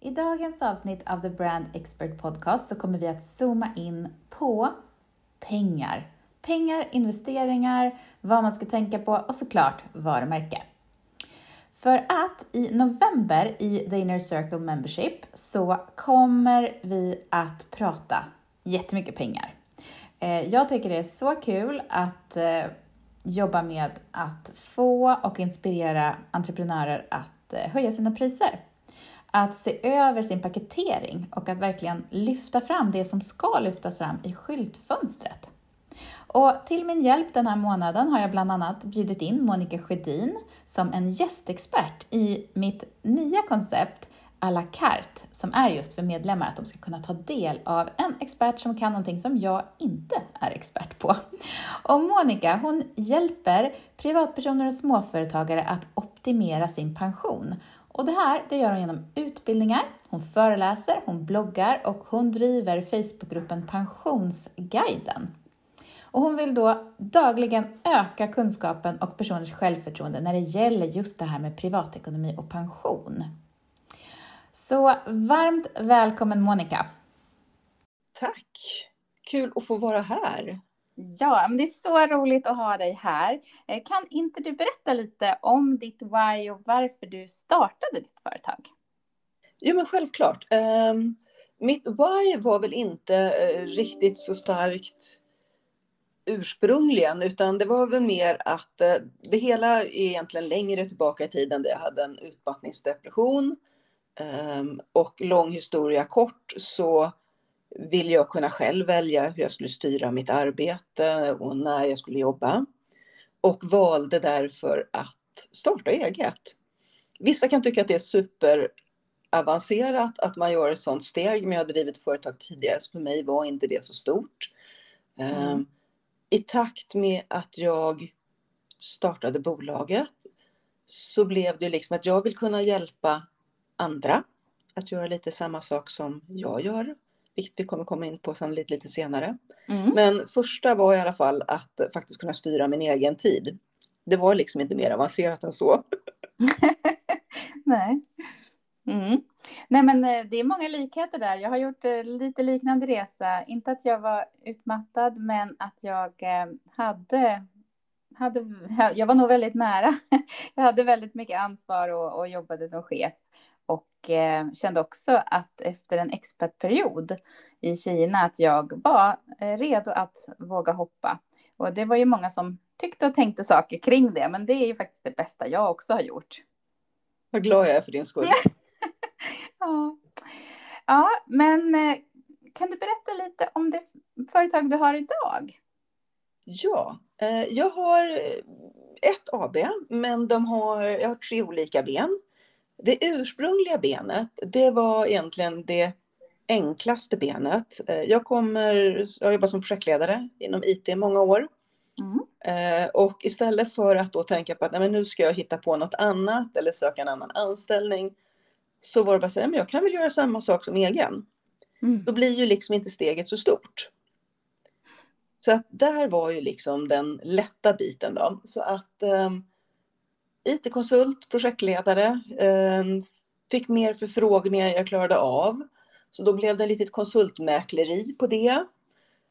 I dagens avsnitt av The Brand Expert Podcast så kommer vi att zooma in på pengar. Pengar, investeringar, vad man ska tänka på och såklart varumärke. För att i november i The Inner Circle Membership så kommer vi att prata jättemycket pengar. Eh, jag tycker det är så kul att eh, jobba med att få och inspirera entreprenörer att eh, höja sina priser. Att se över sin paketering och att verkligen lyfta fram det som ska lyftas fram i skyltfönstret. Och till min hjälp den här månaden har jag bland annat bjudit in Monica Sjödin som en gästexpert i mitt nya koncept à la carte som är just för medlemmar, att de ska kunna ta del av en expert som kan någonting som jag inte är expert på. Och Monica, hon hjälper privatpersoner och småföretagare att optimera sin pension. Och det här det gör hon genom utbildningar, hon föreläser, hon bloggar och hon driver Facebookgruppen Pensionsguiden. Och hon vill då dagligen öka kunskapen och personers självförtroende när det gäller just det här med privatekonomi och pension. Så varmt välkommen Monica! Tack! Kul att få vara här. Ja, men det är så roligt att ha dig här. Eh, kan inte du berätta lite om ditt why och varför du startade ditt företag? Jo, men självklart. Um, mitt why var väl inte uh, riktigt så starkt ursprungligen, utan det var väl mer att uh, det hela är egentligen längre tillbaka i tiden där jag hade en utmattningsdepression Um, och lång historia kort så vill jag kunna själv välja hur jag skulle styra mitt arbete och när jag skulle jobba. Och valde därför att starta eget. Vissa kan tycka att det är superavancerat att man gör ett sådant steg, men jag har drivit företag tidigare så för mig var inte det så stort. Mm. Um, I takt med att jag startade bolaget så blev det liksom att jag vill kunna hjälpa andra att göra lite samma sak som jag gör, vilket vi kommer komma in på sannolikt lite senare. Mm. Men första var i alla fall att faktiskt kunna styra min egen tid. Det var liksom inte mer avancerat än så. Nej. Mm. Nej, men eh, det är många likheter där. Jag har gjort eh, lite liknande resa. Inte att jag var utmattad, men att jag eh, hade hade, jag var nog väldigt nära. Jag hade väldigt mycket ansvar och, och jobbade som chef eh, kände också att efter en expertperiod i Kina att jag var eh, redo att våga hoppa. Och det var ju många som tyckte och tänkte saker kring det, men det är ju faktiskt det bästa jag också har gjort. Vad glad jag är för din skull. ja. ja, men eh, kan du berätta lite om det företag du har idag? Ja, eh, jag har ett AB, men de har, jag har tre olika ben. Det ursprungliga benet, det var egentligen det enklaste benet. Eh, jag kommer, jag har jobbat som projektledare inom IT i många år. Mm. Eh, och istället för att då tänka på att nej, men nu ska jag hitta på något annat eller söka en annan anställning. Så var det bara att säga, men jag kan väl göra samma sak som egen. Mm. Då blir ju liksom inte steget så stort. Så att där var ju liksom den lätta biten då. Så att um, IT-konsult, projektledare, ehm, fick mer förfrågningar jag klarade av. Så då blev det ett litet konsultmäkleri på det.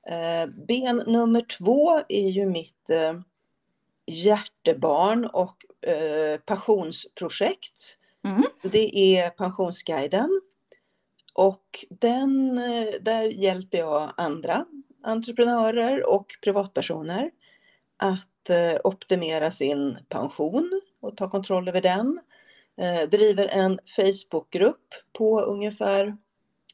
Eh, ben nummer två är ju mitt eh, hjärtebarn och eh, passionsprojekt. Mm. Det är Pensionsguiden. Och den, där hjälper jag andra entreprenörer och privatpersoner att optimera sin pension och ta kontroll över den. Eh, driver en Facebookgrupp på ungefär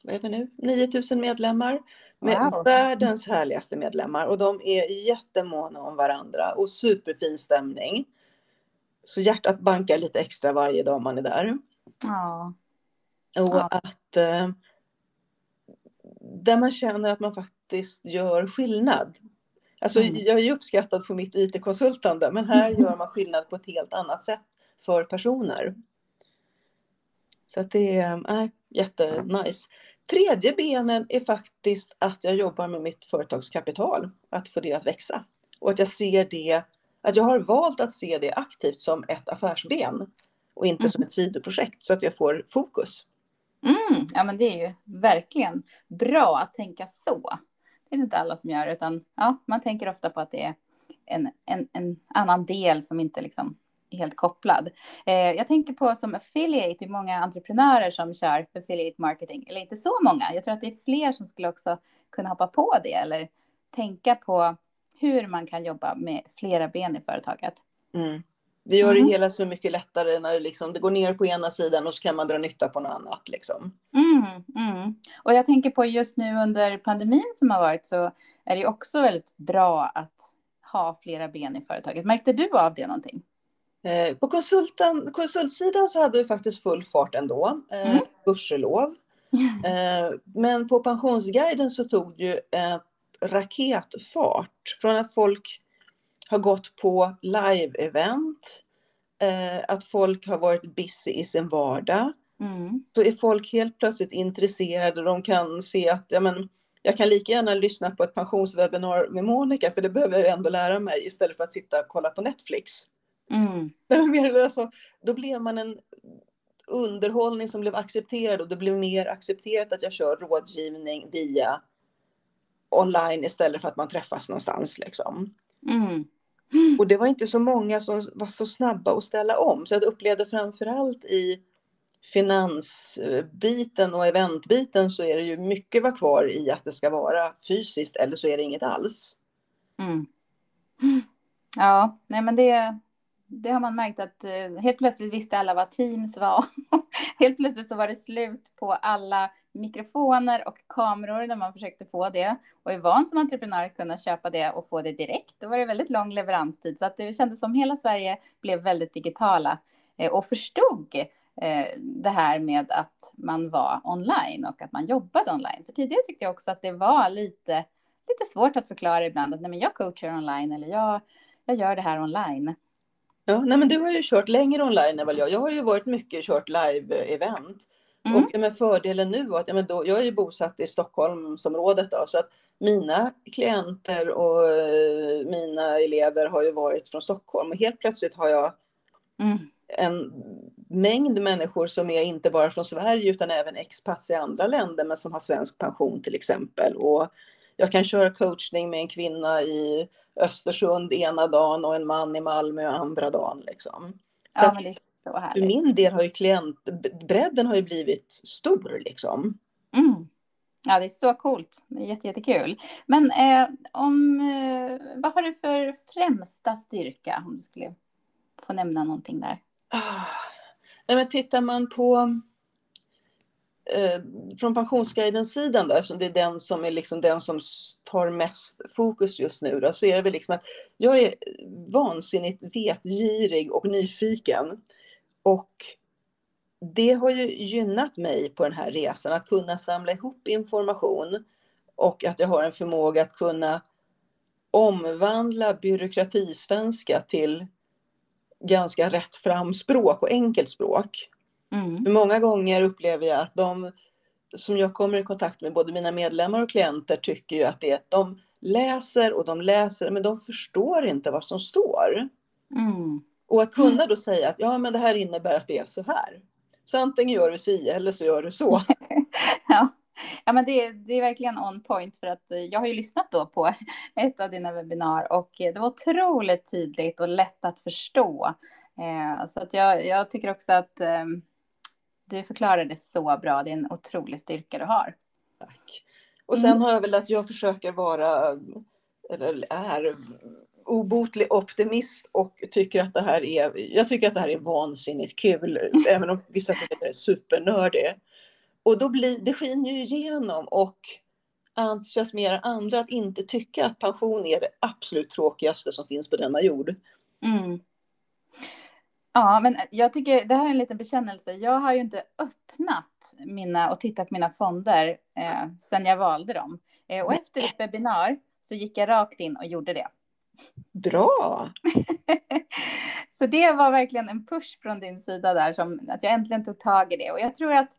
vad är det nu, 9000 medlemmar med wow. världens härligaste medlemmar och de är jättemåna om varandra och superfin stämning. Så hjärtat bankar lite extra varje dag man är där. Ja. Och Ja. att eh, där man känner att man faktiskt gör skillnad. Alltså Mm. jag är ju uppskattad på mitt IT-konsultande men här gör man skillnad på ett helt annat sätt för personer. Så att det är äh, jättenice. Tredje benen är faktiskt att jag jobbar med mitt företagskapital, att få det att växa. Och att jag ser det, att jag har valt att se det aktivt som ett affärsben och inte som ett sidoprojekt så att jag får fokus. Mm, ja, men det är ju verkligen bra att tänka så. Det är inte alla som gör, utan ja, man tänker ofta på att det är en, en, en annan del som inte liksom är helt kopplad. Eh, jag tänker på som affiliate, det är många entreprenörer som kör affiliate marketing, eller inte så många. Jag tror att det är fler som skulle också kunna hoppa på det eller tänka på hur man kan jobba med flera ben i företaget. Mm. Det gör Mm. det hela så mycket lättare när det, liksom, det går ner på ena sidan och så kan man dra nytta på något annat. Liksom. Mm, mm. Och jag tänker på just nu under pandemin som har varit så är det också väldigt bra att ha flera ben i företaget. Märkte du av det någonting? Eh, på konsulten, konsultsidan så hade vi faktiskt full fart ändå, eh, Mm. gudskelov. Eh, men på pensionsguiden så tog det ju ett raketfart från att folk har gått på live-event, eh, att folk har varit busy i sin vardag. Mm. Så är folk helt plötsligt intresserade och de kan se att ja, men, jag kan lika gärna lyssna på ett pensionswebinar med Monica för det behöver jag ändå lära mig istället för att sitta och kolla på Netflix. Mm. Alltså, då blev man en underhållning som blev accepterad och det blev mer accepterat att jag kör rådgivning via online istället för att man träffas någonstans liksom. Mm. Och det var inte så många som var så snabba att ställa om så jag upplevde framförallt i finansbiten och eventbiten så är det ju mycket var kvar i att det ska vara fysiskt eller så är det inget alls. Mm. Ja, nej men det, det har man märkt att eh, helt plötsligt visste alla vad Teams var. helt plötsligt så var det slut på alla mikrofoner och kameror när man försökte få det. Och är van som entreprenör att kunna köpa det och få det direkt. Då var det väldigt lång leveranstid. Så att det kändes som hela Sverige blev väldigt digitala eh, och förstod eh, det här med att man var online och att man jobbade online. För tidigare tyckte jag också att det var lite, lite svårt att förklara ibland att nej, men jag coachar online eller jag, jag gör det här online. Ja, nej men du har ju kört längre online än vad jag. Jag har ju varit mycket kört live-event. Mm. Och ja, men fördelen nu var att ja, men då, jag är ju bosatt i Stockholmsområdet då, så att mina klienter och eh, mina elever har ju varit från Stockholm och helt plötsligt har jag Mm. en mängd människor som är inte bara från Sverige utan även expats i andra länder men som har svensk pension till exempel. Och jag kan köra coachning med en kvinna i Östersund ena dagen och en man i Malmö andra dagen. Liksom. Så Ja, men det är så för härligt. min del har ju klientbredden har ju blivit stor liksom. Mm. Ja, det är så coolt. Det är jätte, jättekul. Men eh, om, eh, vad har du för främsta styrka om du skulle få nämna någonting där? Ah. Nej, men tittar man på eh, från pensionsguidens sidan då, eftersom det är den som är liksom den som tar mest fokus just nu då, så är det väl liksom att jag är vansinnigt vetgirig och nyfiken. Och det har ju gynnat mig på den här resan att kunna samla ihop information och att jag har en förmåga att kunna omvandla byråkratisvenska till ganska rätt fram språk och enkelt språk. Mm. Många gånger upplever jag att de som jag kommer i kontakt med, både mina medlemmar och klienter, tycker ju att det är att de läser och de läser, men de förstår inte vad som står. Mm. Och att kunna då säga att ja, men det här innebär att det är så här. Så antingen gör du si eller så gör du så. Ja. Ja, men det, det är verkligen on point för att eh, jag har ju lyssnat då på ett av dina webbinar och eh, det var otroligt tydligt och lätt att förstå. Eh, så att jag, jag tycker också att eh, du förklarar det så bra. Det är en otrolig styrka du har. Tack. Och sen har jag väl att jag försöker vara, eller är, obotlig optimist och tycker att det här är, jag tycker att det här är vansinnigt kul, även om vissa tycker att det är supernördigt. Och då blir, det skiner ju igenom och entusiasmerar andra att inte tycka att pension är det absolut tråkigaste som finns på denna jord. Mm. Ja, men jag tycker det här är en liten bekännelse. Jag har ju inte öppnat mina och tittat på mina fonder eh, sedan jag valde dem. Eh, och efter ett webbinar så gick jag rakt in och gjorde det. Bra! så det var verkligen en push från din sida där, som att jag äntligen tog tag i det. Och jag tror att,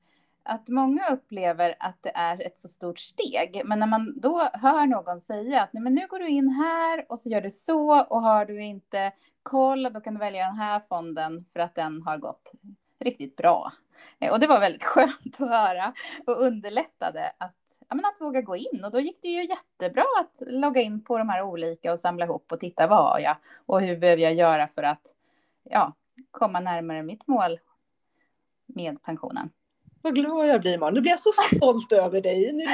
att många upplever att det är ett så stort steg. Men när man då hör någon säga att Nej, men nu går du in här och så gör du så och har du inte koll, då kan du välja den här fonden för att den har gått riktigt bra. Eh, och det var väldigt skönt att höra och underlättade att ja, men att våga gå in. Och då gick det ju jättebra att logga in på de här olika och samla ihop och titta vad har jag och hur behöver jag göra för att ja, komma närmare mitt mål med pensionen. Vad glad jag blir, man. Nu blir jag så stolt över dig. Nu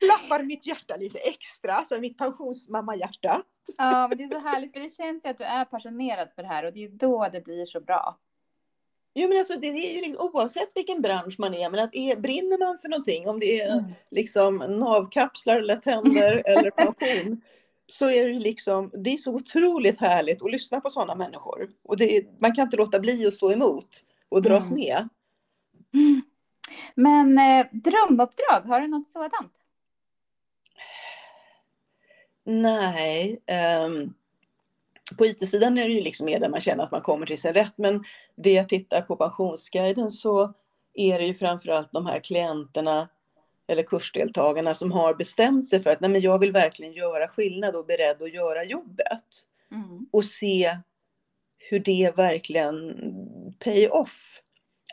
klappar mitt hjärta lite extra, alltså mitt pensionsmamma-hjärta. Ja, men det är så härligt, för det känns ju att du är passionerad för det här och det är då det blir så bra. Jo, men alltså, det är ju liksom, oavsett vilken bransch man är, men att är, brinner man för någonting, om det är mm. liksom navkapslar eller tänder eller pension, så är det liksom, det är så otroligt härligt att lyssna på sådana människor. Och det, man kan inte låta bli att stå emot och dras mm. med. Mm. Men eh, drömuppdrag, har du något sådant? Nej. Um, på IT-sidan är det ju liksom mer där man känner att man kommer till sin rätt. Men det jag tittar på Pensionsguiden så är det ju framförallt de här klienterna eller kursdeltagarna som har bestämt sig för att nej men jag vill verkligen göra skillnad och beredd att göra jobbet. Mm. Och se hur det verkligen pay off.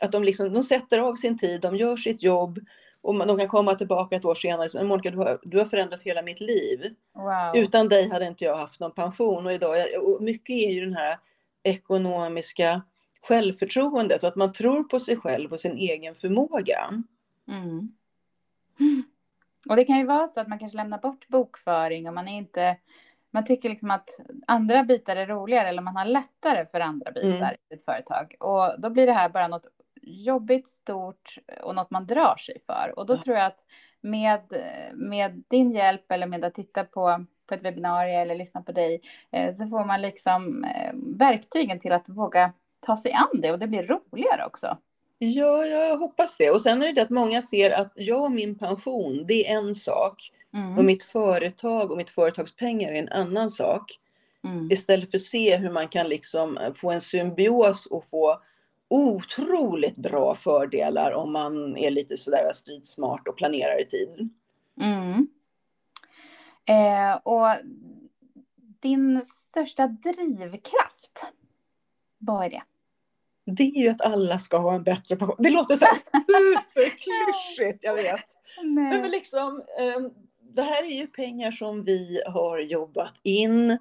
Att de, liksom, de sätter av sin tid, de gör sitt jobb och de kan komma tillbaka ett år senare. Men Monica, du har, du har förändrat hela mitt liv. Wow. Utan dig hade inte jag haft någon pension. Och, idag, och mycket är ju den här ekonomiska självförtroendet och att man tror på sig själv och sin egen förmåga. Mm. Och det kan ju vara så att man kanske lämnar bort bokföring och man är inte man tycker liksom att andra bitar är roligare eller man har lättare för andra bitar mm. i ett företag. Och då blir det här bara något jobbigt, stort och något man drar sig för. Och då ja. tror jag att med, med din hjälp eller med att titta på, på ett webbinarie eller lyssna på dig eh, så får man liksom eh, verktygen till att våga ta sig an det och det blir roligare också. Ja, jag hoppas det. Och sen är det att många ser att jag och min pension, det är en sak. Mm. Och mitt företag och mitt företagspengar är en annan sak. Mm. Istället för att se hur man kan liksom få en symbios och få otroligt bra fördelar om man är lite sådär stridsmart och planerar i tid. Mm. Eh, och din största drivkraft, vad är det? Det är ju att alla ska ha en bättre pension. Det låter så superklyschigt, jag vet. Nej. Men liksom, eh, det här är ju pengar som vi har jobbat in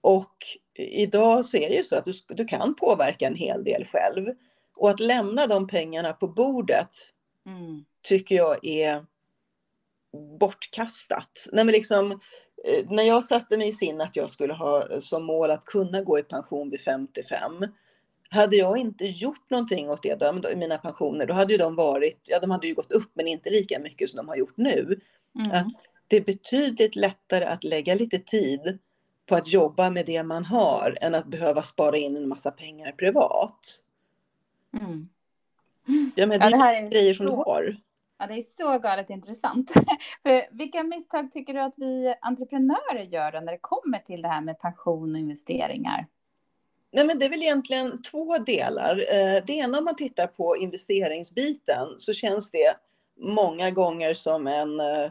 och idag så är det ju så att du, du kan påverka en hel del själv. Och att lämna de pengarna på bordet mm. tycker jag är bortkastat. Nej, men liksom, eh, när jag satte mig i sin att jag skulle ha som mål att kunna gå i pension vid 55. Hade jag inte gjort någonting åt det, då, mina pensioner, då hade ju de varit, ja de hade ju gått upp men inte lika mycket som de har gjort nu. Mm. Att det är betydligt lättare att lägga lite tid på att jobba med det man har än att behöva spara in en massa pengar privat. Mm. Ja, men det, ja, det här är grejer som du har. Ja, det är så galet intressant. För vilka misstag tycker du att vi entreprenörer gör när det kommer till det här med pension och investeringar? Nej, men det är väl egentligen två delar. Eh, det ena om man tittar på investeringsbiten så känns det många gånger som en eh,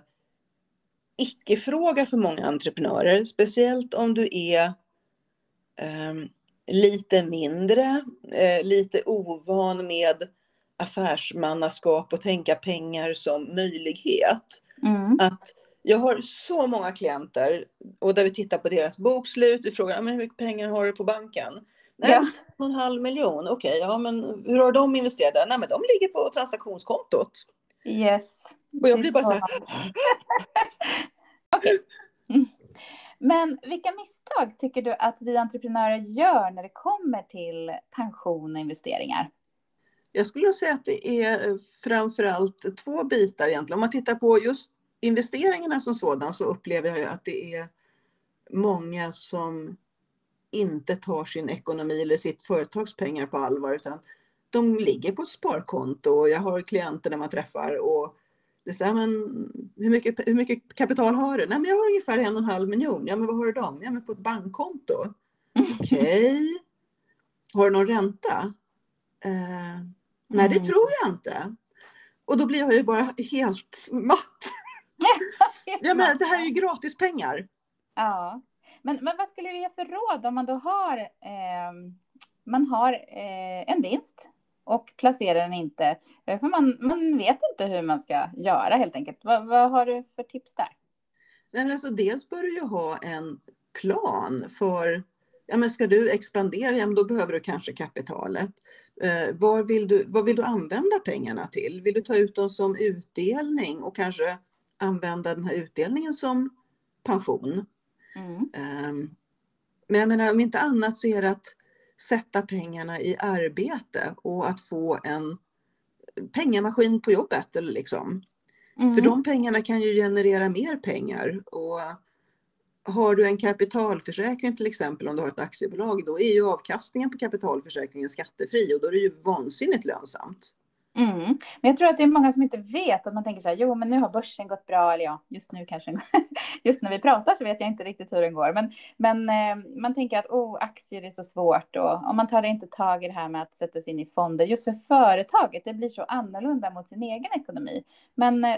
icke-fråga för många entreprenörer. Speciellt om du är um, lite mindre, eh, lite ovan med affärsmannaskap och tänka pengar som möjlighet. Mm. Att jag har så många klienter och där vi tittar på deras bokslut. Vi frågar men hur mycket pengar har du på banken? Nej, ja. en halv miljon. Okej, okay, ja men hur har de investerat? Nej, men de ligger på transaktionskontot. Yes. Och jag blir bara så här. Okej. Okay. Men vilka misstag tycker du att vi entreprenörer gör när det kommer till pension och investeringar? Jag skulle säga att det är framförallt två bitar egentligen. Om man tittar på just investeringarna som sådan så upplever jag att det är många som inte tar sin ekonomi eller sitt företags pengar på allvar utan de ligger på ett sparkonto och jag har klienter när man träffar och det så här, men hur mycket, hur mycket kapital har du? Nej, men jag har ungefär en och en halv miljon. Ja, men vad har du dem? Ja, men på ett bankkonto. Okej. Okay. Har du någon ränta? Eh, nej, det mm. tror jag inte. Och då blir jag ju bara helt matt. ja, men det här är ju gratis pengar. Ja, men, men vad skulle du ge för råd om man då har, eh, man har eh, en vinst och placerar den inte. För man, man vet inte hur man ska göra helt enkelt. Vad, vad har du för tips där? Nej, men alltså, dels bör du ju ha en plan för Ja, men ska du expandera, ja, men då behöver du kanske kapitalet. Eh, vad, vill du, vad vill du använda pengarna till? Vill du ta ut dem som utdelning och kanske använda den här utdelningen som pension? Mm. Eh, men jag menar, om inte annat så är det att sätta pengarna i arbete och att få en pengamaskin på jobbet. Eller liksom. Mm. För de pengarna kan ju generera mer pengar. Och har du en kapitalförsäkring till exempel, om du har ett aktiebolag, då är ju avkastningen på kapitalförsäkringen skattefri och då är det ju vansinnigt lönsamt. Mm. Men jag tror att det är många som inte vet att man tänker så här, jo men nu har börsen gått bra, eller ja, just nu kanske just när vi pratar så vet jag inte riktigt hur den går. Men, men eh, man tänker att oh, aktier är så svårt och om man tar inte tag i det här med att sätta sig in i fonder. Just för företaget, det blir så annorlunda mot sin egen ekonomi. Men eh,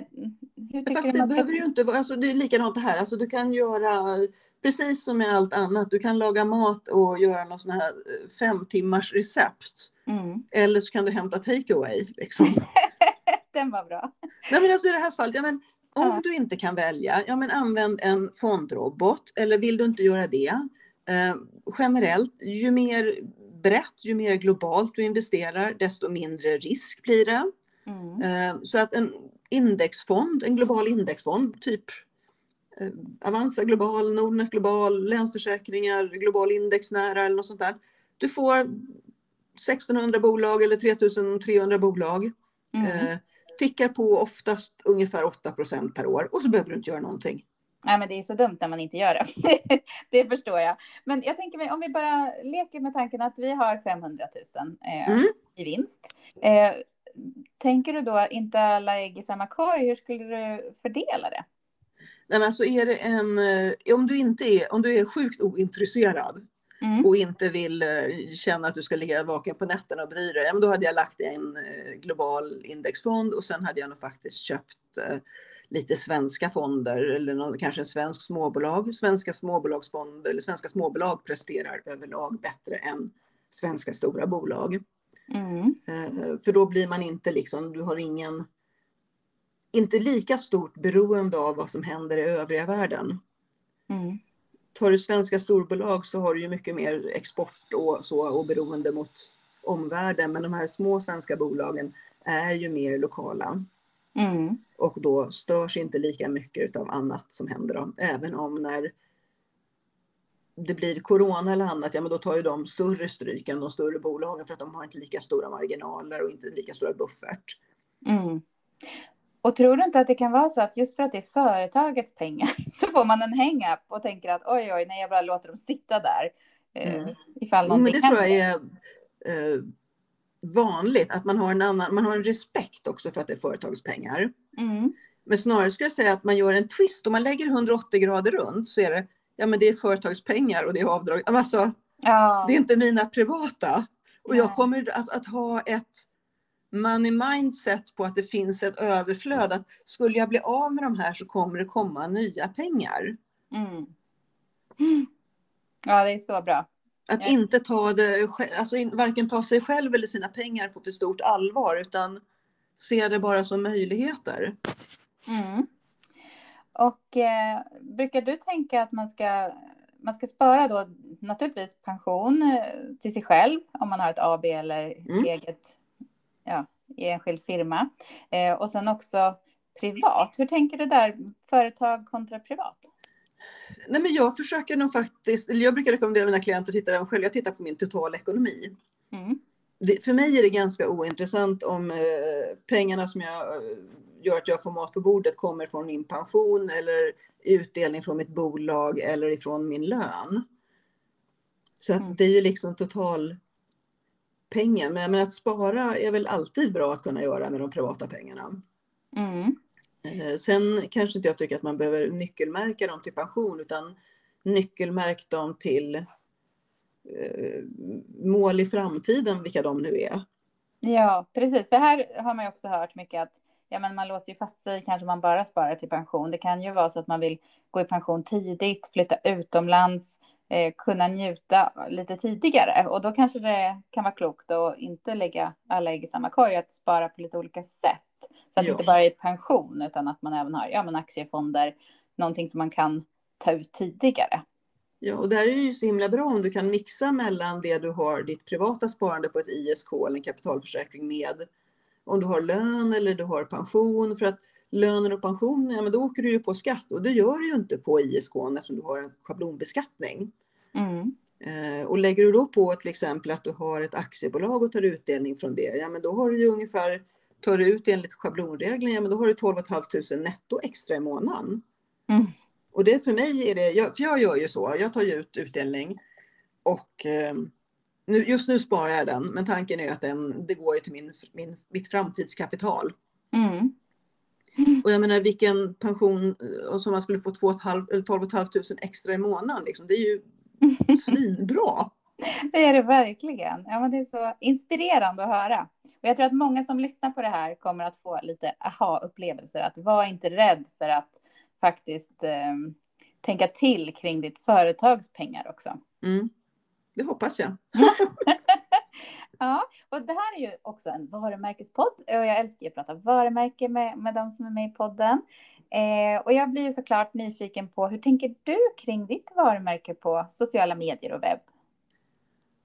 hur tycker Fast du? det behöver ju inte vara, alltså det är likadant det här, alltså du kan göra precis som med allt annat, du kan laga mat och göra någon sån här eh, fem timmars recept. Mm. Eller så kan du hämta takeaway. Liksom. Den var bra. Nej, men alltså i det här fallet, ja, men, om ja. du inte kan välja, ja, men använd en fondrobot. Eller vill du inte göra det? Eh, generellt, ju mer brett, ju mer globalt du investerar, desto mindre risk blir det. Mm. Eh, så att en indexfond, en global indexfond, typ eh, Avanza global, Nordnet global, Länsförsäkringar, global indexnära eller något sånt där. Du får 1600 bolag eller 3300 bolag. Mm. Eh, tickar på oftast ungefär 8% per år och så behöver du inte göra någonting. Nej, men det är så dumt när man inte gör det. det förstår jag. Men jag tänker mig om vi bara leker med tanken att vi har 500 000 eh, mm. i vinst. Eh, tänker du då inte alla ägg i samma korg? Hur skulle du fördela det? Nej, men alltså är det en, eh, om du inte är, om du är sjukt ointresserad mm. och inte vill eh, känna att du ska ligga vaken på nätterna och bry dig, då hade jag lagt i en eh, global indexfond och sen hade jag nog faktiskt köpt eh, lite svenska fonder eller någon, kanske en svensk småbolag. Svenska småbolagsfonder eller svenska småbolag presterar överlag bättre än svenska stora bolag. Mm. För då blir man inte liksom, du har ingen, inte lika stort beroende av vad som händer i övriga världen. Mm tar du svenska storbolag så har du ju mycket mer export och så och beroende mot omvärlden. Men de här små svenska bolagen är ju mer lokala. Mm. Och då störs inte lika mycket av annat som händer dem. Även om när det blir corona eller annat, ja men då tar ju de större stryk än de större bolagen för att de har inte lika stora marginaler och inte lika stora buffert. Mm. Och tror du inte att det kan vara så att just för att det är företagets pengar så får man en hang-up och tänker att oj, oj, nej, jag bara låter dem sitta där. Eh, mm. Ifall någonting Men det tror jag är eh, vanligt, att man har, en annan, man har en respekt också för att det är företagets pengar. Mm. Men snarare skulle jag säga att man gör en twist, om man lägger 180 grader runt så är det, ja men det är företagets pengar och det är avdrag. Alltså, ja. Det är inte mina privata. Och nej. jag kommer att, att ha ett money mindset på att det finns ett överflöd. Att skulle jag bli av med de här så kommer det komma nya pengar. Mm. Ja, det är så bra. Att ja. inte ta det, alltså varken ta sig själv eller sina pengar på för stort allvar utan se det bara som möjligheter. Mm. Och eh, brukar du tänka att man ska, man ska spara då naturligtvis pension eh, till sig själv om man har ett AB eller mm. eget ja, i enskild firma. Eh, och sen också privat. Hur tänker du där, företag kontra privat? Nej, men jag försöker nog faktiskt, jag brukar rekommendera mina klienter att titta den själv, jag tittar på min totala ekonomi. Mm. Det, för mig är det ganska ointressant om eh, pengarna som jag eh, gör att jag får mat på bordet kommer från min pension eller utdelning från mitt bolag eller ifrån min lön. Så att Mm. det är ju liksom total pengen. Men, men att spara är väl alltid bra att kunna göra med de privata pengarna. Mm. Eh, Sen kanske inte jag tycker att man behöver nyckelmärka dem till pension utan nyckelmärk dem till eh, mål i framtiden, vilka de nu är. Ja, precis. För här har man ju också hört mycket att ja, men man låser ju fast sig, kanske man bara sparar till pension. Det kan ju vara så att man vill gå i pension tidigt, flytta utomlands, eh, kunna njuta lite tidigare. Och då kanske det kan vara klokt att inte lägga alla ägg i samma korg, att spara på lite olika sätt. Så att det inte bara är pension, utan att man även har ja, men aktiefonder, någonting som man kan ta ut tidigare. Ja, och där är det ju så himla bra om du kan mixa mellan det du har ditt privata sparande på ett ISK eller en kapitalförsäkring med om du har lön eller du har pension. För att lönen och pensionen, ja, men då åker du ju på skatt och det gör du ju inte på ISK eftersom du har en schablonbeskattning. Mm. Eh, och lägger du då på till exempel att du har ett aktiebolag och tar utdelning från det, ja men då har du ju ungefär, tar du ut enligt schablonregeln, ja men då har du 12 500 netto extra i månaden. Mm. Och det för mig är det, jag, för jag gör ju så, jag tar ju ut utdelning och eh, nu, just nu sparar jag den, men tanken är att den, det går ju till min, min, mitt framtidskapital. Mm. Och jag menar vilken pension och som man skulle få 2 500 eller 12 500 extra i månaden, liksom, det är ju svinbra. Det är det verkligen. Ja, men det är så inspirerande att höra. Och jag tror att många som lyssnar på det här kommer att få lite aha-upplevelser. Att var inte rädd för att faktiskt eh, tänka till kring ditt företags pengar också. Mm. Det hoppas jag. Ja, och det här är ju också en varumärkespodd och jag älskar att prata varumärke med, med de som är med i podden. Eh, och jag blir ju såklart nyfiken på hur tänker du kring ditt varumärke på sociala medier och webb?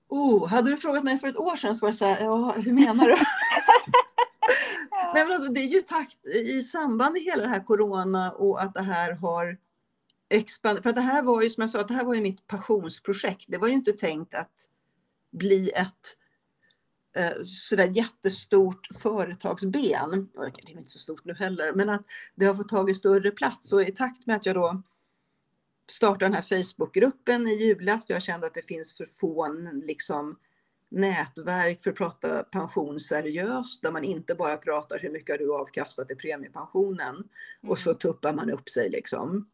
Oh, hade du frågat mig för ett år sedan så var det så här, ja, hur menar du? Nej, men alltså, det är ju takt i samband med hela det här corona och att det här har expanderat. För att det här var ju som jag sa, det här var ju mitt passionsprojekt. Det var ju inte tänkt att bli ett eh, sådär jättestort företagsben. Det är inte så stort nu heller, men att det har fått tagit större plats. Och i takt med att jag då startade den här Facebookgruppen i julas, jag kände att det finns för få liksom, nätverk för att prata pension seriöst, där man inte bara pratar hur mycket har du avkastat i premiepensionen och så tuppar man upp sig liksom.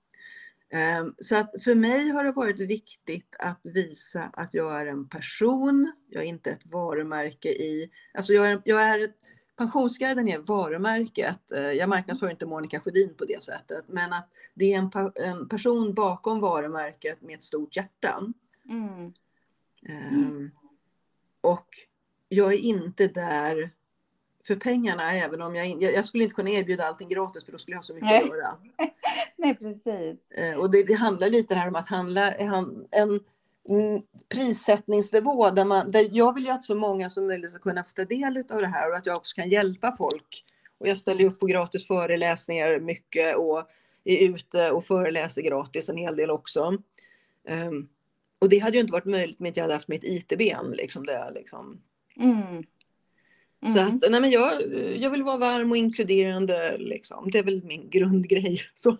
Ehm, Så att för mig har det varit viktigt att visa att jag är en person, jag är inte ett varumärke i, alltså jag är, jag är Pensionsguiden är varumärket. Eh, Jag marknadsför inte Monica Sjödin på det sättet, men att det är en, en person bakom varumärket med ett stort hjärta. Mm. Ehm, Och jag är inte där för pengarna, även om jag, in- jag, jag skulle inte kunna erbjuda allting gratis för då skulle jag ha så mycket Nej. att göra. Nej, precis. Eh, Och det, det handlar lite här om att handla en, en prissättningsnivå där, man, där jag vill ju att så många som möjligt ska kunna få ta del av det här och att jag också kan hjälpa folk. Och jag ställer upp på gratis föreläsningar mycket och är ute och föreläser gratis en hel del också. Ehm, och det hade ju inte varit möjligt om inte jag hade haft mitt IT-ben. Liksom det, liksom. Mm. Så Mm. att, nej men jag, jag vill vara varm och inkluderande. Liksom. Det är väl min grundgrej. Så.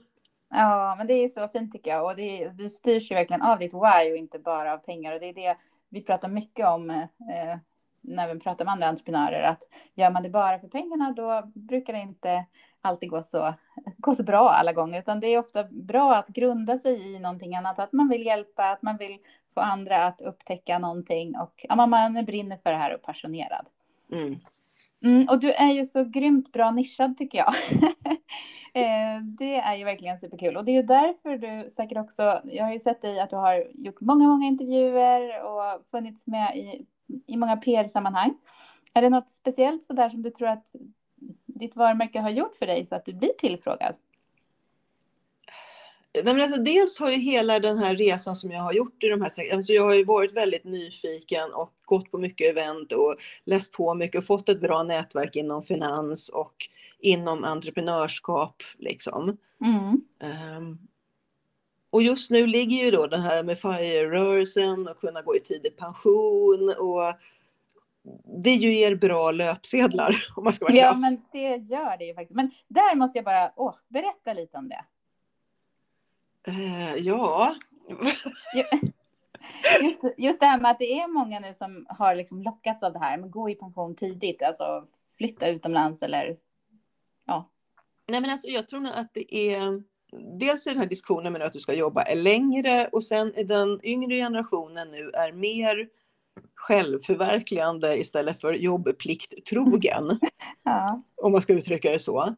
Ja, men det är så fint tycker jag. Och det, du styrs ju verkligen av ditt why och inte bara av pengar. Och det är det vi pratar mycket om eh, när vi pratar med andra entreprenörer. Att gör man det bara för pengarna då brukar det inte alltid gå så, gå så bra alla gånger. Utan det är ofta bra att grunda sig i någonting annat. Att man vill hjälpa, att man vill få andra att upptäcka någonting. Och ja, man- man brinner för det här och är passionerad. Mm. Mm, och du är ju så grymt bra nischad tycker jag. Eh, det är ju verkligen superkul. Och det är ju därför du säkert också, jag har ju sett dig att du har gjort många, många intervjuer och funnits med i, i många PR-sammanhang. Är det något speciellt sådär som du tror att ditt varumärke har gjort för dig så att du blir tillfrågad? Men alltså, dels har ju hela den här resan som jag har gjort i de här alltså jag har ju varit väldigt nyfiken och gått på mycket event och läst på mycket och fått ett bra nätverk inom finans och inom entreprenörskap. Liksom. Mm. Ehm, och just nu ligger ju då den här med FIRE-rörelsen och kunna gå i tidig pension och det ger bra löpsedlar om man ska vara Ja, krass. men det gör det ju faktiskt. Men där måste jag bara, åh, berätta lite om det. Eh, ja. Just, just det här med att det är många nu som har liksom lockats av det här, men gå i pension tidigt, alltså flytta utomlands eller ja. Nej, men alltså, jag tror nog att det är dels i den här diskussionen med att du ska jobba längre och sen i den yngre generationen nu är mer självförverkligande istället för jobbplikttrogen. ja. Om man ska uttrycka det så.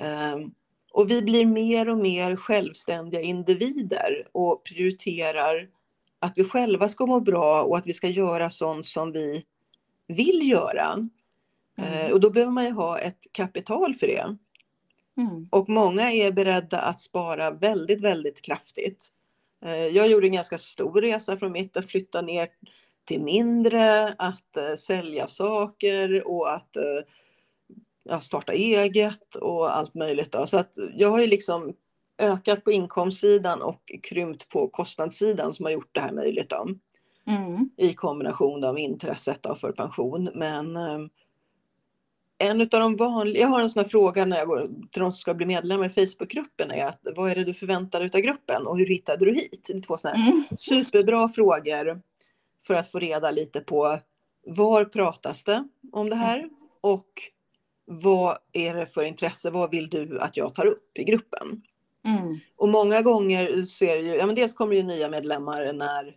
Um, och vi blir mer och mer självständiga individer och prioriterar att vi själva ska må bra och att vi ska göra sånt som vi vill göra. Mm. Uh, och då behöver man ju ha ett kapital för det. Mm. Och många är beredda att spara väldigt, väldigt kraftigt. Uh, jag gjorde en ganska stor resa från mitt att flytta ner till mindre, att uh, sälja saker och att ja, starta eget och allt möjligt. Då. Så att jag har ju liksom ökat på inkomstsidan och krympt på kostnadssidan som har gjort det här möjligt. Då. Mm. I kombination med intresset då för pension. Men eh, en av de vanliga, jag har en sån här fråga när jag går till de som ska bli medlemmar i Facebookgruppen är att vad är det du förväntar dig av gruppen och hur hittade du hit? Det är två sådana här mm. superbra frågor för att få reda lite på var pratas det om det här och vad är det för intresse, vad vill du att jag tar upp i gruppen? Mm. Och många gånger ser ju, ja men dels kommer ju nya medlemmar när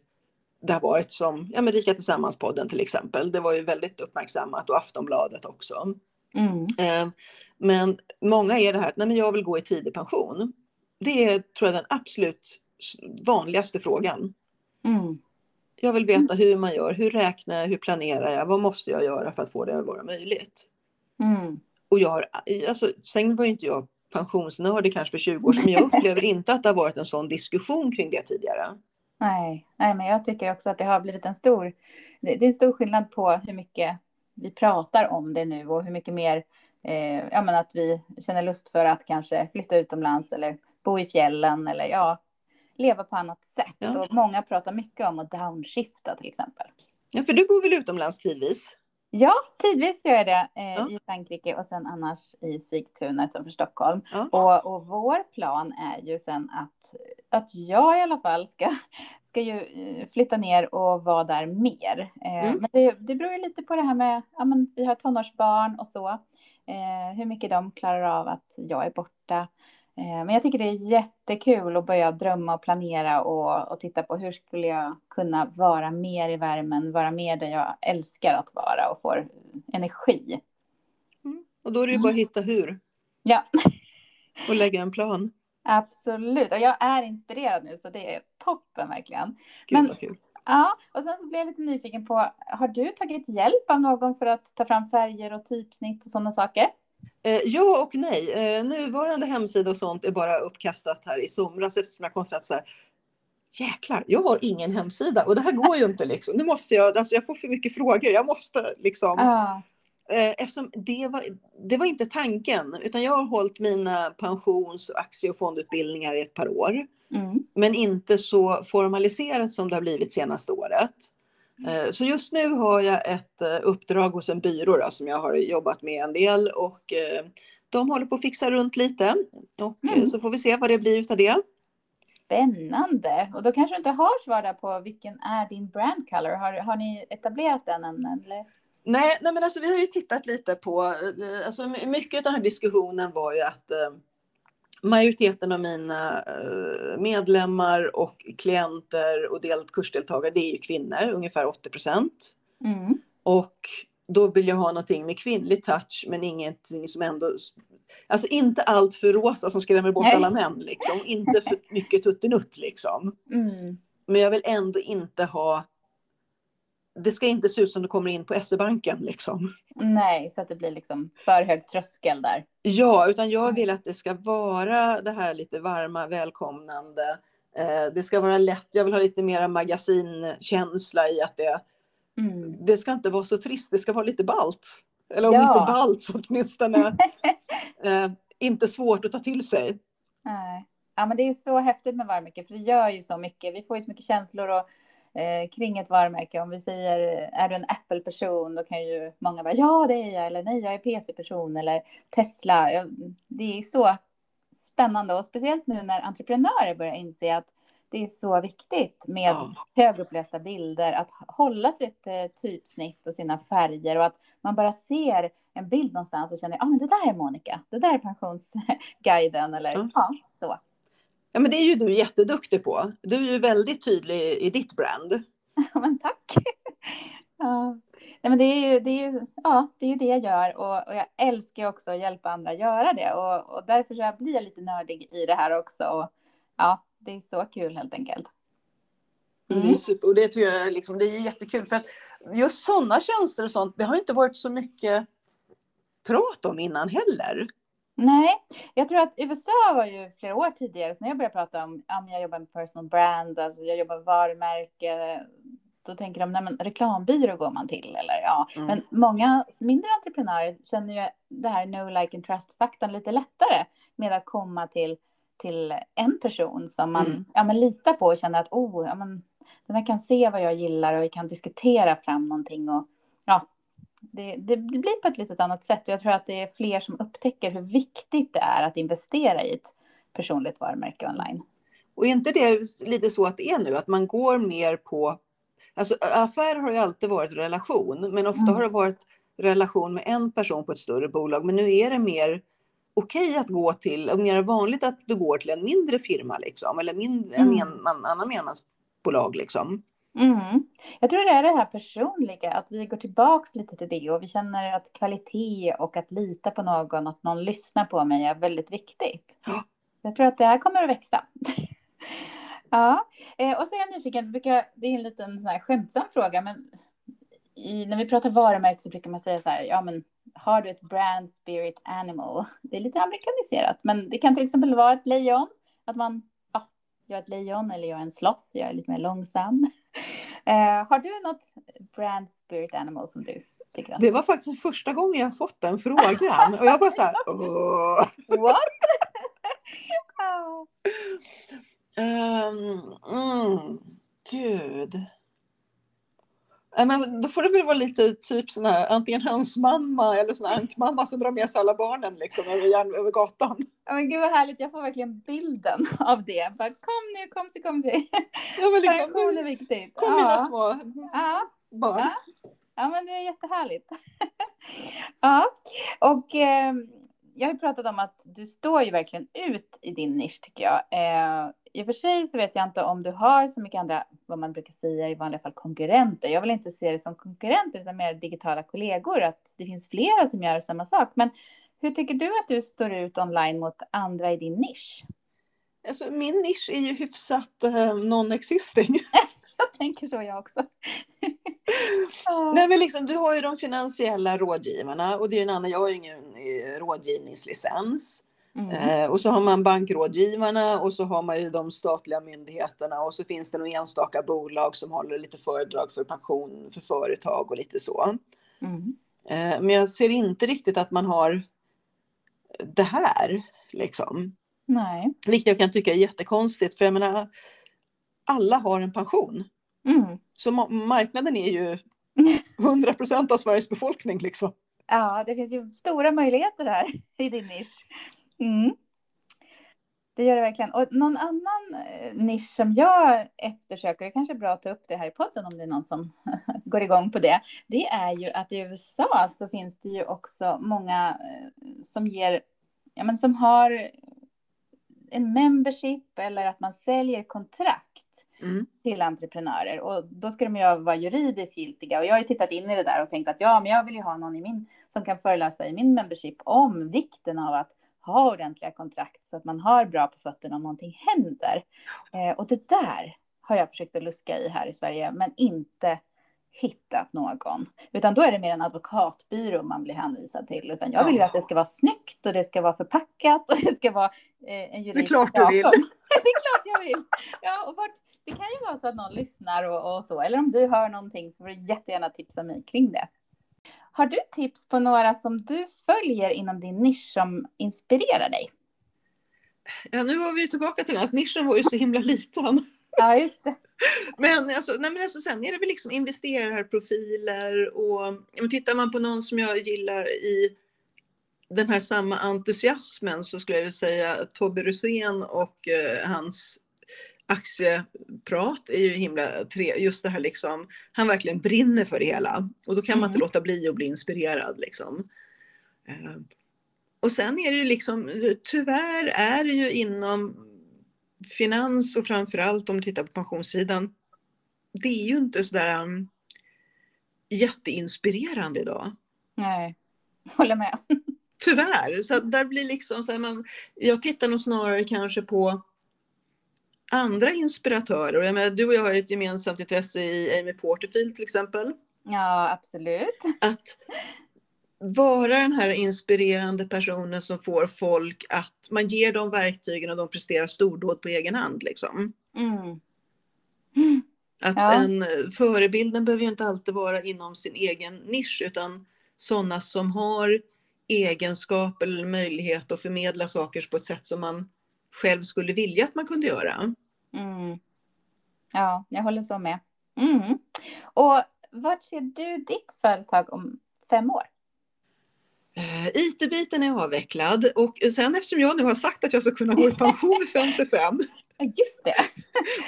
det har varit som, ja men Rika Tillsammans-podden till exempel, det var ju väldigt uppmärksammat och Aftonbladet också. Mm. Eh, men många är det här att, nej men jag vill gå i tidig pension. Det är, tror jag, den absolut vanligaste frågan. Mm. Jag vill veta hur man gör, hur räknar jag, hur planerar jag, vad måste jag göra för att få det att vara möjligt? Mm. Och jag har, alltså, sen var ju inte jag pensionsnördig kanske för 20 år sedan, men jag upplever inte att det har varit en sån diskussion kring det tidigare. Nej, nej, men jag tycker också att det har blivit en stor, det är en stor skillnad på hur mycket vi pratar om det nu och hur mycket mer, eh, ja men att vi känner lust för att kanske flytta utomlands eller bo i fjällen eller ja, leva på annat sätt. Ja. Och många pratar mycket om att downshifta till exempel. Ja, för du bor väl utomlands tidvis? Ja, tidvis gör jag det eh, ja. i Frankrike och sen annars i Sigtuna utanför Stockholm. Ja. Och, och vår plan är ju sen att, att jag i alla fall ska, ska ju eh, flytta ner och vara där mer. Eh, mm. Men det, det beror ju lite på det här med, ja men vi har tonårsbarn och så. Eh, hur mycket de klarar av att jag är borta. Eh, men jag tycker det är jättekul att börja drömma och planera och, och titta på hur skulle jag kunna vara mer i värmen, vara mer där jag älskar att vara och får energi. Mm. Och då är det ju bara att hitta hur. Ja. och lägga en plan. Absolut, och jag är inspirerad nu så det är toppen verkligen. Gud, Men, vad kul. Ja, och sen så blev jag lite nyfiken på, har du tagit hjälp av någon för att ta fram färger och typsnitt och sådana saker? Eh, ja och nej. Eh, nuvarande hemsida och sånt är bara uppkastat här i somras eftersom jag konstaterat så här. Jäklar, jag har ingen hemsida och det här går ju inte liksom. Nu måste jag, alltså jag får för mycket frågor. Jag måste liksom. Ah. Eftersom det var, det var inte tanken, utan jag har hållit mina pensions-, aktie och fondutbildningar i ett par år. Mm. Men inte så formaliserat som det har blivit senaste året. Eh, så just nu har jag ett eh, uppdrag hos en byrå då, som jag har jobbat med en del och eh, de håller på att fixa runt lite och mm. så får vi se vad det blir utav det. Spännande! Och då kanske du inte har svar där på vilken är din brand color? Har, har ni etablerat den än? Eller? Nej, nej, men alltså vi har ju tittat lite på, alltså mycket av den här diskussionen var ju att majoriteten av mina eh, medlemmar och klienter och del, kursdeltagare, det är ju kvinnor, ungefär 80 procent. Mm. Och då vill jag ha någonting med kvinnlig touch, men ingenting som ändå... Alltså inte allt för rosa som skrämmer bort Nej. alla män, liksom. Inte för mycket tuttinutt, liksom. Mm. Men jag vill ändå inte ha det ska inte se ut som du kommer in på SE-banken liksom. Nej, så att det blir liksom för hög tröskel där. Ja, utan jag vill att det ska vara det här lite varma, välkomnande. Eh, det ska vara lätt. Jag vill ha lite mera magasinkänsla i att det, mm. det ska inte vara så trist. Det ska vara lite balt. Eller om ja. inte balt så åtminstone eh, inte svårt att ta till sig. Nej. Ja, men det är så häftigt med varumärken, för det gör ju så mycket. Vi får ju så mycket känslor och eh, kring ett varumärke. Om vi säger, är du en Apple-person, då kan ju många bara, ja det är jag, eller nej, jag är PC-person, eller Tesla. Det är så spännande och speciellt nu när entreprenörer börjar inse att det är så viktigt med Ja. högupplösta bilder, att hålla sitt eh, typsnitt och sina färger och att man bara ser en bild någonstans och känner, ja ah, men det där är Monica, det där är pensionsguiden eller Ja. ja, så. Ja, men det är ju du jätteduktig på. Du är ju väldigt tydlig i ditt brand. Ja, men tack. ja. Nej, men det är ju det, är ju, ja, det, är ju det jag gör och, och jag älskar också att hjälpa andra att göra det och, och därför så blir jag lite nördig i det här också. Och, ja, det är så kul helt enkelt. Det är Mm. super, och det tror jag liksom, det är jättekul för att just sådana tjänster och sånt, det har inte varit så mycket prat om innan heller. Nej, jag tror att USA var ju flera år tidigare, så när jag började prata om, men jag jobbar med personal brand, alltså jag jobbar med varumärke, då tänker de, nej men reklambyrå går man till, eller ja. Mm. Men många mindre entreprenörer känner ju det här no like and trust-faktorn lite lättare med att komma till, till en person som man Mm. ja, men litar på och känner att, oh, ja, men, den här kan se vad jag gillar och vi kan diskutera fram någonting och det, det, blir på ett litet annat sätt. Jag tror att det är fler som upptäcker hur viktigt det är att investera i ett personligt varumärke online. Och är inte det lite så att det är nu, att man går mer på... Alltså affärer har ju alltid varit relation, men ofta Mm. har det varit relation med en person på ett större bolag. Men nu är det mer okej att gå till, och mer vanligt att du går till en mindre firma liksom, eller mindre, en Mm. en, man, annan enmansbolag liksom. Mm. Jag tror det är det här personliga, att vi går tillbaks lite till det och vi känner att kvalitet och att lita på någon, att någon lyssnar på mig är väldigt viktigt. Ja. Jag tror att det här kommer att växa. ja, eh, och så är jag nyfiken, brukar, det är en liten sån här skämtsam fråga, men i, när vi pratar varumärke så brukar man säga så här, ja men har du ett brand spirit animal? Det är lite amerikaniserat, men det kan till exempel vara ett lejon, att man, jag är ett lejon eller jag är en sloth, jag är lite mer långsam. Eh, har du något brand spirit animal som du tycker att... Det var faktiskt första gången jag fått den frågan. Och jag bara så här, Åh. What? Ehm, mm, gud. Nej, men då får det väl vara lite typ sån här antingen hönsmamma eller sån här ankmamma som drar med sig alla barnen liksom över, järn- över gatan. Ja, men gud vad härligt, jag får verkligen bilden av det. Bara, kom nu, kom sig, kom. Ja, men Pension är liksom, viktigt. kom mina Ja. små Ja. barn. Ja. ja, men det är jättehärligt. ja, och eh, jag har ju pratat om att du står ju verkligen ut i din nisch tycker jag. Eh, I och för sig så vet jag inte om du har så mycket andra, vad man brukar säga i vanliga fall, konkurrenter. Jag vill inte se det som konkurrenter utan mer digitala kollegor, att det finns flera som gör samma sak. Men hur tycker du att du står ut online mot andra i din nisch? Alltså, min nisch är ju hyfsat eh, non-existing. Jag tänker så jag också. Ja. Nej, men liksom, du har ju de finansiella rådgivarna och det är en annan, jag har ju ingen eh, rådgivningslicens. Mm. Eh, och så har man bankrådgivarna och så har man ju de statliga myndigheterna och så finns det några enstaka bolag som håller lite föredrag för pension för företag och lite så. Mm. Eh, men jag ser inte riktigt att man har det här liksom. Nej. Vilket jag kan tycka är jättekonstigt för jag menar alla har en pension. Mm. Så ma- marknaden är ju 100 procent av Sveriges befolkning liksom. Ja, det finns ju stora möjligheter här i din nisch. Mm. Det gör det verkligen. Och någon annan eh, nisch som jag eftersöker, det kanske är bra att ta upp det här i podden om det är någon som går igång på det, det är ju att i USA så finns det ju också många eh, som ger, ja men som har en membership eller att man säljer kontrakt Mm. till entreprenörer och då ska de ju vara juridiskt giltiga och jag har ju tittat in i det där och tänkt att ja, men jag vill ju ha någon i min som kan föreläsa i min membership om vikten av att ha ordentliga kontrakt så att man har bra på fötterna om någonting händer. Eh, och det där har jag försökt att luska i här i Sverige, men inte hittat någon. Utan då är det mer en advokatbyrå man blir hänvisad till. Utan jag vill ju att det ska vara snyggt och det ska vara förpackat och det ska vara eh, en jurist klart du vill. bakom. det är klart jag vill. Ja, och vart, det kan ju vara så att någon lyssnar och, och så. Eller om du hör någonting så får du jättegärna tipsa mig kring det. Har du tips på några som du följer inom din nisch som inspirerar dig? Ja, nu var vi tillbaka till det, att nischen var ju så himla liten. Ja, just det. Men, alltså, nej, men alltså, sen är det väl liksom investerarprofiler och men tittar man på någon som jag gillar i den här samma entusiasmen så skulle jag vilja säga Tobbe Rosén och eh, hans aktieprat är ju himla tre, just det här liksom, han verkligen brinner för det hela. Och då kan man inte Mm. låta bli att bli inspirerad liksom. Eh, Och sen är det ju liksom, tyvärr är det ju inom finans och framförallt om du tittar på pensionssidan, det är ju inte sådär um, jätteinspirerande idag. Nej, håller med. Tyvärr, så där blir liksom så här, man, jag tittar nog snarare kanske på andra inspiratörer. Jag menar, du och jag har ett gemensamt intresse i Amy Porterfield till exempel. Ja, absolut. Att vara den här inspirerande personen som får folk att man ger dem verktygen och de presterar stordåd på egen hand. Liksom. Mm. Att Ja. en, förebilden behöver ju inte alltid vara inom sin egen nisch utan sådana som har egenskap eller möjlighet att förmedla saker på ett sätt som man själv skulle vilja att man kunde göra. Mm. Ja, jag håller så med. Mm. Och vart ser du ditt företag om fem år? Eh, IT-biten är avvecklad och sen eftersom jag nu har sagt att jag ska kunna gå i pension vid 55 Ja, Just det.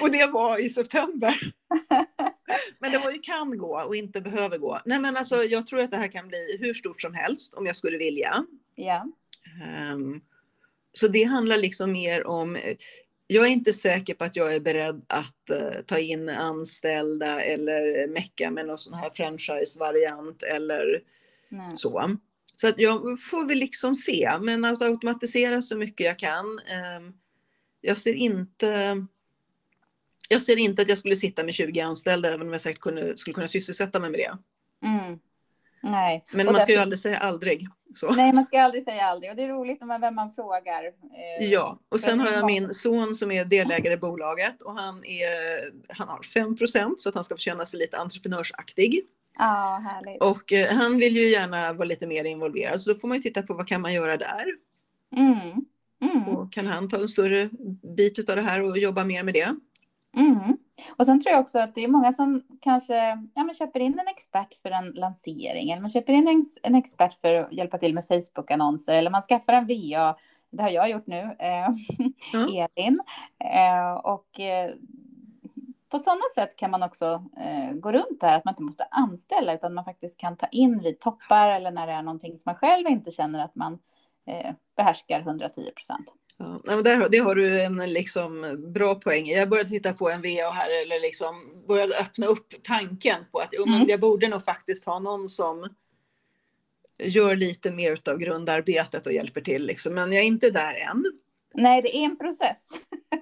och det var i september. Men det var ju kan gå och inte behöver gå. Nej men alltså jag tror att det här kan bli hur stort som helst om jag skulle vilja. Ja. Ehm, Så det handlar liksom mer om, jag är inte säker på att jag är beredd att eh, ta in anställda eller mecka med någon sån här franchise-variant eller Nej. så. Så att jag får väl liksom se, men att automatisera så mycket jag kan. ehm, Jag ser inte jag ser inte att jag skulle sitta med 20 anställda även om jag säkert kunde, skulle kunna sysselsätta mig med det. Mm. Nej. Men Och man ska ju aldrig säga aldrig. Så. Nej, man ska aldrig säga aldrig. Och det är roligt om man, vem man frågar. Eh, Ja, och sen har jag vad- min son som är delägare i bolaget och han, är, han har 5% så att han ska få känna sig lite entreprenörsaktig. Ja, härligt. Och eh, han vill ju gärna vara lite mer involverad så då får man ju titta på vad kan man göra där. Mm. Mm. Och kan han ta en större bit av det här och jobba mer med det? Mm. Och sen tror jag också att det är många som kanske ja, men köper in en expert för en lansering eller man köper in en, en expert för att hjälpa till med Facebook-annonser eller man skaffar en VA. Det har jag gjort nu, eh, Ja. Elin. Eh, och eh, på sådana sätt kan man också eh, gå runt där att man inte måste anställa utan man faktiskt kan ta in vid toppar eller när det är någonting som man själv inte känner att man eh, behärskar 110 procent. Ja, men där, det har du en liksom bra poäng. Jag började titta på en VA här eller liksom började öppna upp tanken på att Mm. jag borde nog faktiskt ha någon som gör lite mer av grundarbetet och hjälper till. Liksom. Men jag är inte där än. Nej, det är en process.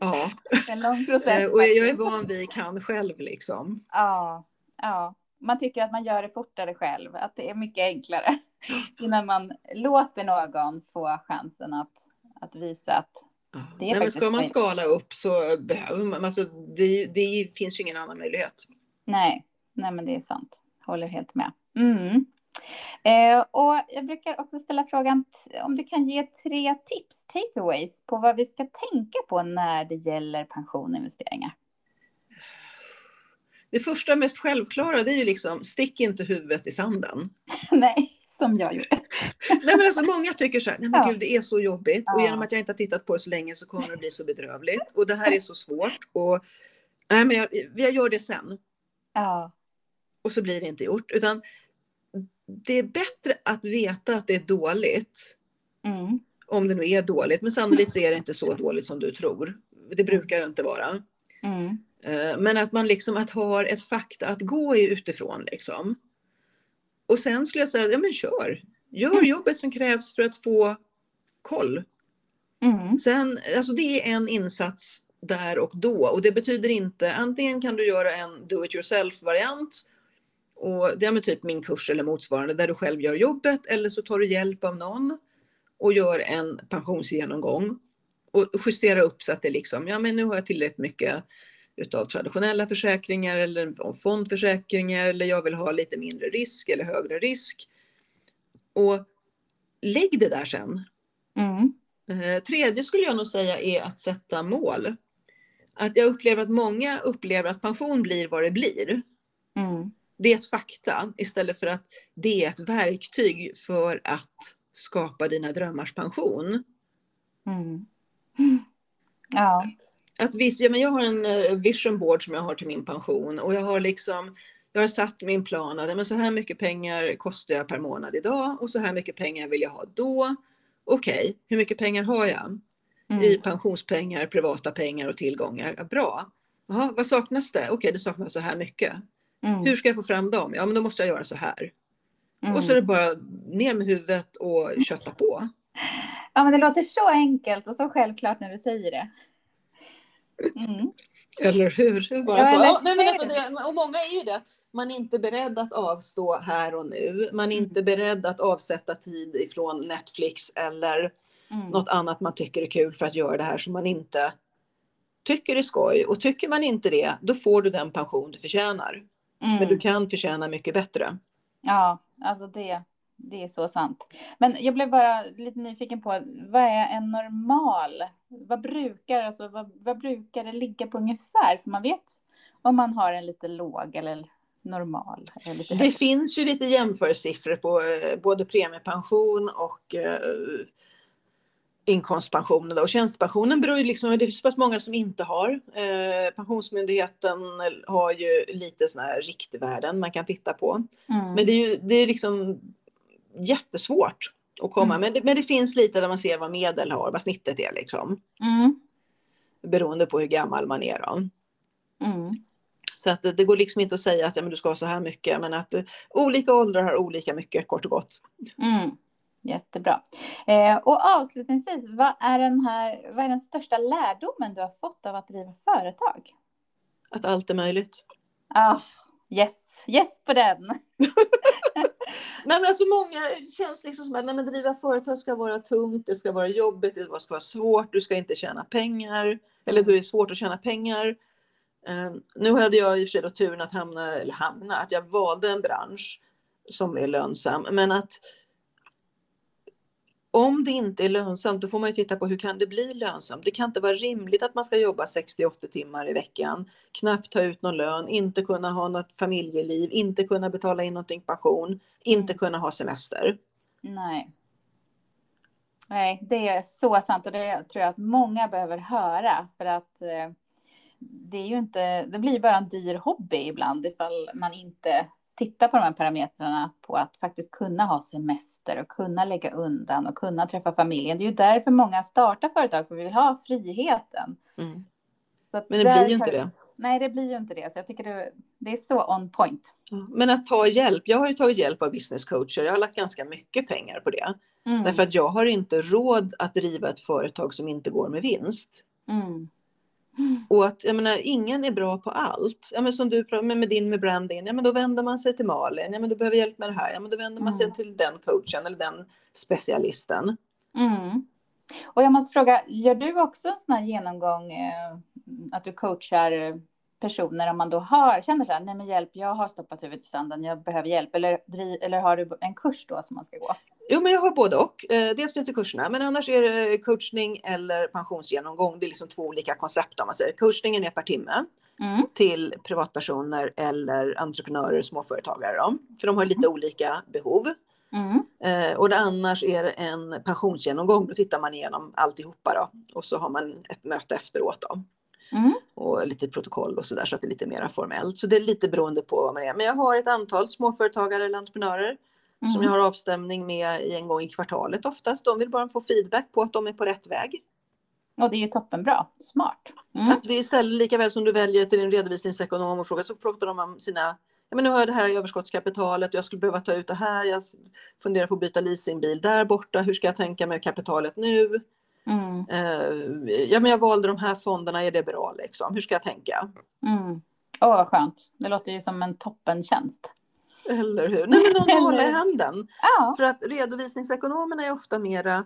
Ja. En lång process. Eh, och jag är van vid kan själv liksom. Ja, ja. Man tycker att man gör det fortare själv, att det är mycket enklare innan man låter någon få chansen att, att visa att Det är Nej, men ska man skala upp så behöver man, alltså, det, det finns ju ingen annan möjlighet. nej, nej men det är sant. Håller helt med. Mm. Eh, och jag brukar också ställa frågan om du kan ge tre tips, takeaways, på vad vi ska tänka på när det gäller pensioninvesteringar. Det första mest självklara det är ju liksom stick inte huvudet i sanden. nej, som jag gjorde. Nej men alltså många tycker så här, nej men Ja. gud det är så jobbigt och Ja. genom att jag inte har tittat på det så länge så kommer det bli så bedrövligt och det här är så svårt och nej men jag, jag gör det sen Ja, och så blir det inte gjort utan det är bättre att veta att det är dåligt mm. om det nu är dåligt men sannolikt så är det inte så dåligt som du tror. Det brukar det inte vara. Mm. Eh, Men att man liksom att har ett fakta att gå i utifrån liksom. Och sen skulle jag säga, ja men kör. Gör Mm. jobbet som krävs för att få koll. Mm. Sen, alltså det är en insats där och då och det betyder inte, antingen kan du göra en do it yourself variant och det är med typ min kurs eller motsvarande där du själv gör jobbet eller så tar du hjälp av någon och gör en pensionsgenomgång och justera upp så att det liksom, ja men nu har jag tillräckligt mycket utav traditionella försäkringar eller fondförsäkringar eller jag vill ha lite mindre risk eller högre risk. Och lägg det där sen. Mm. Eh, Tredje skulle jag nog säga är att sätta mål. Att jag upplever att många upplever att pension blir vad det blir. Mm. Det är ett fakta istället för att det är ett verktyg för att skapa dina drömmars pension. Mm. Ja. Att visst, ja, men jag har en eh, vision board som jag har till min pension och jag har liksom jag har satt min plan att men så här mycket pengar kostar jag per månad idag och så här mycket pengar vill jag ha då. Okej, okay, hur mycket pengar har jag? Mm. I pensionspengar, privata pengar och tillgångar. Ja, bra. Aha, vad saknas det? Okej, okay, det saknas så här mycket. Mm. Hur ska jag få fram dem? Ja, men då måste jag göra så här. Mm. Och så är det bara ner med huvudet och kötta på. Ja, men det låter så enkelt och så självklart när du säger det. Mm. Eller hur? Bara ja, så. Eller... Ja, nej, men alltså det, och många är ju det. Man är inte beredd att avstå här och nu. Man är mm. inte beredd att avsätta tid ifrån Netflix eller mm. något annat man tycker är kul för att göra det här som man inte tycker är skoj. Och tycker man inte det, då får du den pension du förtjänar. Mm. Men du kan förtjäna mycket bättre. Ja, alltså det, det är så sant. Men jag blev bara lite nyfiken på vad är en normal? Vad brukar, alltså, vad, vad brukar det ligga på ungefär så man vet om man har en lite låg eller normal? Eller lite det finns ju lite jämförelsiffror på eh, både premiepension och eh, inkomstpensionen. Och tjänstepensionen beror ju liksom, det är så pass många som inte har. Eh, Pensionsmyndigheten har ju lite sådana här riktvärden man kan titta på. Mm. Men det är ju det är liksom jättesvårt att komma. Mm. Men, det, men det finns lite där man ser vad medel har, vad snittet är liksom. Mm. Beroende på hur gammal man är då. Mm. Så att det, det, går liksom inte att säga att ja, men du ska ha så här mycket, men att eh, olika åldrar har olika mycket kort och gott. Mm. Jättebra. Eh, och avslutningsvis, vad är, den här, vad är den största lärdomen du har fått av att driva företag? Att allt är möjligt. Ah, yes, yes på den. nej, men alltså många känns liksom som att nej, men driva företag ska vara tungt, det ska vara jobbigt, det ska vara svårt, du ska inte tjäna pengar. Eller det är svårt att tjäna pengar. Um, nu hade jag i och för sig turen att hamna, eller hamna, att jag valde en bransch som är lönsam. Men att om det inte är lönsamt, då får man ju titta på hur kan det bli lönsamt? Det kan inte vara rimligt att man ska jobba 60-80 timmar i veckan, knappt ta ut någon lön, inte kunna ha något familjeliv, inte kunna betala in någonting pension, inte mm. kunna ha semester. Nej. Nej, det är så sant och det tror jag att många behöver höra för att eh, det är ju inte, det blir bara en dyr hobby ibland ifall man inte titta på de här parametrarna på att faktiskt kunna ha semester och kunna lägga undan och kunna träffa familjen. Det är ju därför många startar företag, för vi vill ha friheten. Mm. Men det blir ju inte det. Nej, det blir ju inte det. Så jag tycker det, det är så on point. Men att ta hjälp. Jag har ju tagit hjälp av business coacher. Jag har lagt ganska mycket pengar på det. Mm. Därför att jag har inte råd att driva ett företag som inte går med vinst. Mm. Och att jag menar, ingen är bra på allt. Ja, men som du med, med din med branding, ja men då vänder man sig till Malin. Ja men du behöver hjälp med det här. Ja men då vänder man sig mm. till den coachen eller den specialisten. Mm. Och jag måste fråga, gör du också en sån här genomgång, eh, att du coachar personer om man då har, känner så här, nej men hjälp, jag har stoppat huvudet i sanden, jag behöver hjälp. Eller, eller har du en kurs då som man ska gå? Jo, men jag har både och. Eh, dels finns det kurserna, men annars är det coachning eller pensionsgenomgång. Det är liksom två olika koncept om man säger. Coachningen är per timme mm. till privatpersoner eller entreprenörer, småföretagare. Då. För de har lite mm. olika behov. Mm. Eh, och det annars är det en pensionsgenomgång. Då tittar man igenom alltihopa då. Och så har man ett möte efteråt. Då. Mm. Och lite protokoll och sådär så att det är lite mer formellt. Så det är lite beroende på vad man är. Men jag har ett antal småföretagare eller entreprenörer mm. som jag har avstämning med en gång i kvartalet oftast. De vill bara få feedback på att de är på rätt väg. Och det är ju toppenbra, smart. Mm. Att det är istället lika väl som du väljer till din redovisningsekonom och frågar så pratar de om sina ja, men nu har jag det här överskottskapitalet jag skulle behöva ta ut det här. Jag funderar på att byta leasingbil där borta. Hur ska jag tänka med kapitalet nu? Mm. Uh, ja, men jag valde de här fonderna, är det bra liksom? Hur ska jag tänka? Mm. Åh, vad skönt. Det låter ju som en toppentjänst. Eller hur? Nej, men någon hålla i handen. Ja. För att redovisningsekonomerna är ofta mera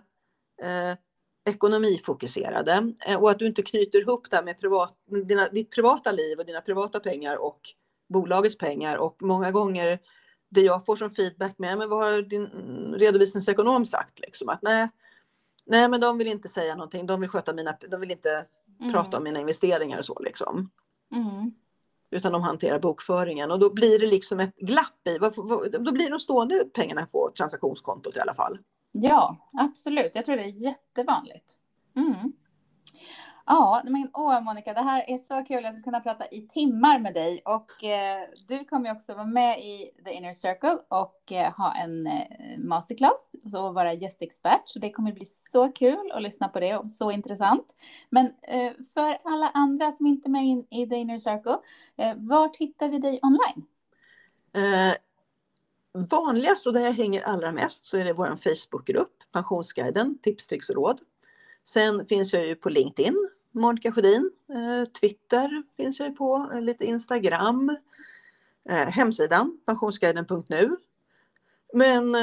eh, ekonomifokuserade eh, och att du inte knyter ihop det här med privat, dina, ditt privata liv och dina privata pengar och bolagets pengar och många gånger det jag får som feedback med, men vad har din redovisningsekonom sagt liksom att nej, nej, men de vill inte säga någonting. De vill sköta mina, de vill inte mm. prata om mina investeringar och så liksom. Mm utan de hanterar bokföringen och då blir det liksom ett glapp i, då blir de stående pengarna på transaktionskontot i alla fall. Ja, absolut. Jag tror det är jättevanligt. Mm. Ja, men åh Monica, det här är så kul. Jag ska kunna prata i timmar med dig och eh, du kommer också vara med i The Inner Circle och eh, ha en eh, masterclass och vara gästexpert. Så det kommer bli så kul att lyssna på det och så intressant. Men eh, för alla andra som inte är med in, i The Inner Circle, eh, vart hittar vi dig online? Eh, vanligast och där jag hänger allra mest så är det vår Facebookgrupp, Pensionsguiden, tips, tricks och råd. Sen finns jag ju på LinkedIn, Monica Sjödin. Eh, Twitter finns jag på, eh, lite Instagram. Eh, hemsidan pensionsguiden.nu. Men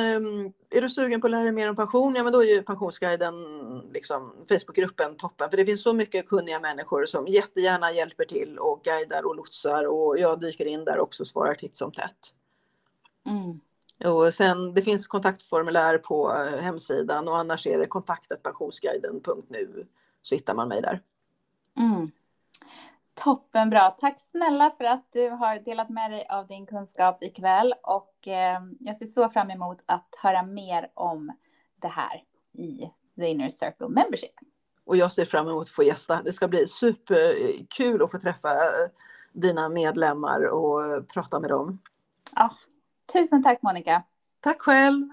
är du sugen på att lära dig mer om pension, ja men då är ju Pensionsguiden, liksom, Facebookgruppen toppen. För det finns så mycket kunniga människor som jättegärna hjälper till och guidar och lotsar och jag dyker in där också och svarar titt som tätt. Mm. Och sen, det finns kontaktformulär på hemsidan och annars är det kontaktat pensionsguiden.nu så hittar man mig där. Mm. Toppen bra. Tack snälla för att du har delat med dig av din kunskap ikväll och eh, jag ser så fram emot att höra mer om det här i The Inner Circle Membership. Och jag ser fram emot att få gästa. Det ska bli superkul att få träffa dina medlemmar och prata med dem. Ja, tusen tack Monica. Tack själv.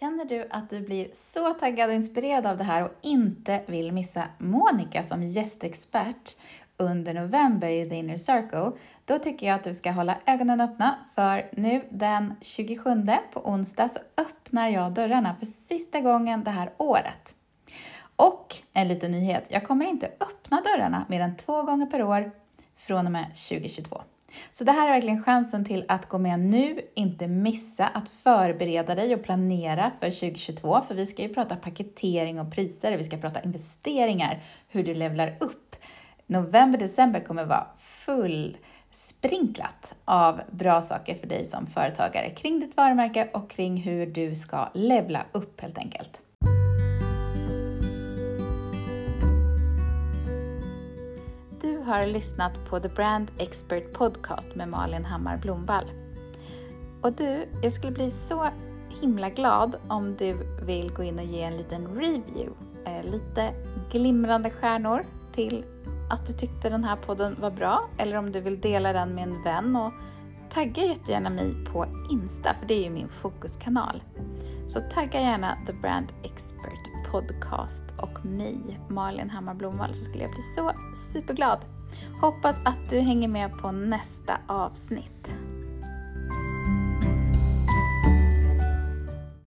Känner du att du blir så taggad och inspirerad av det här och inte vill missa Monica som gästexpert under november i The Inner Circle, då tycker jag att du ska hålla ögonen öppna för nu den 27 på onsdag så öppnar jag dörrarna för sista gången det här året. Och en liten nyhet, jag kommer inte öppna dörrarna mer än två gånger per år från och med 2022. Så det här är verkligen chansen till att gå med nu, inte missa att förbereda dig och planera för 2022. För vi ska ju prata paketering och priser, vi ska prata investeringar, hur du levlar upp. November, december kommer vara full sprinklat av bra saker för dig som företagare kring ditt varumärke och kring hur du ska levla upp helt enkelt. Har lyssnat på The Brand Expert Podcast med Malin Hammar Blomvall. Och du, jag skulle bli så himla glad om du vill gå in och ge en liten review, eh, lite glimrande stjärnor till att du tyckte den här podden var bra eller om du vill dela den med en vän och tagga jättegärna mig på Insta för det är ju min fokuskanal. Så tagga gärna The Brand Expert Podcast och mig, Malin Hammar Blomvall, så skulle jag bli så superglad. Hoppas att du hänger med på nästa avsnitt.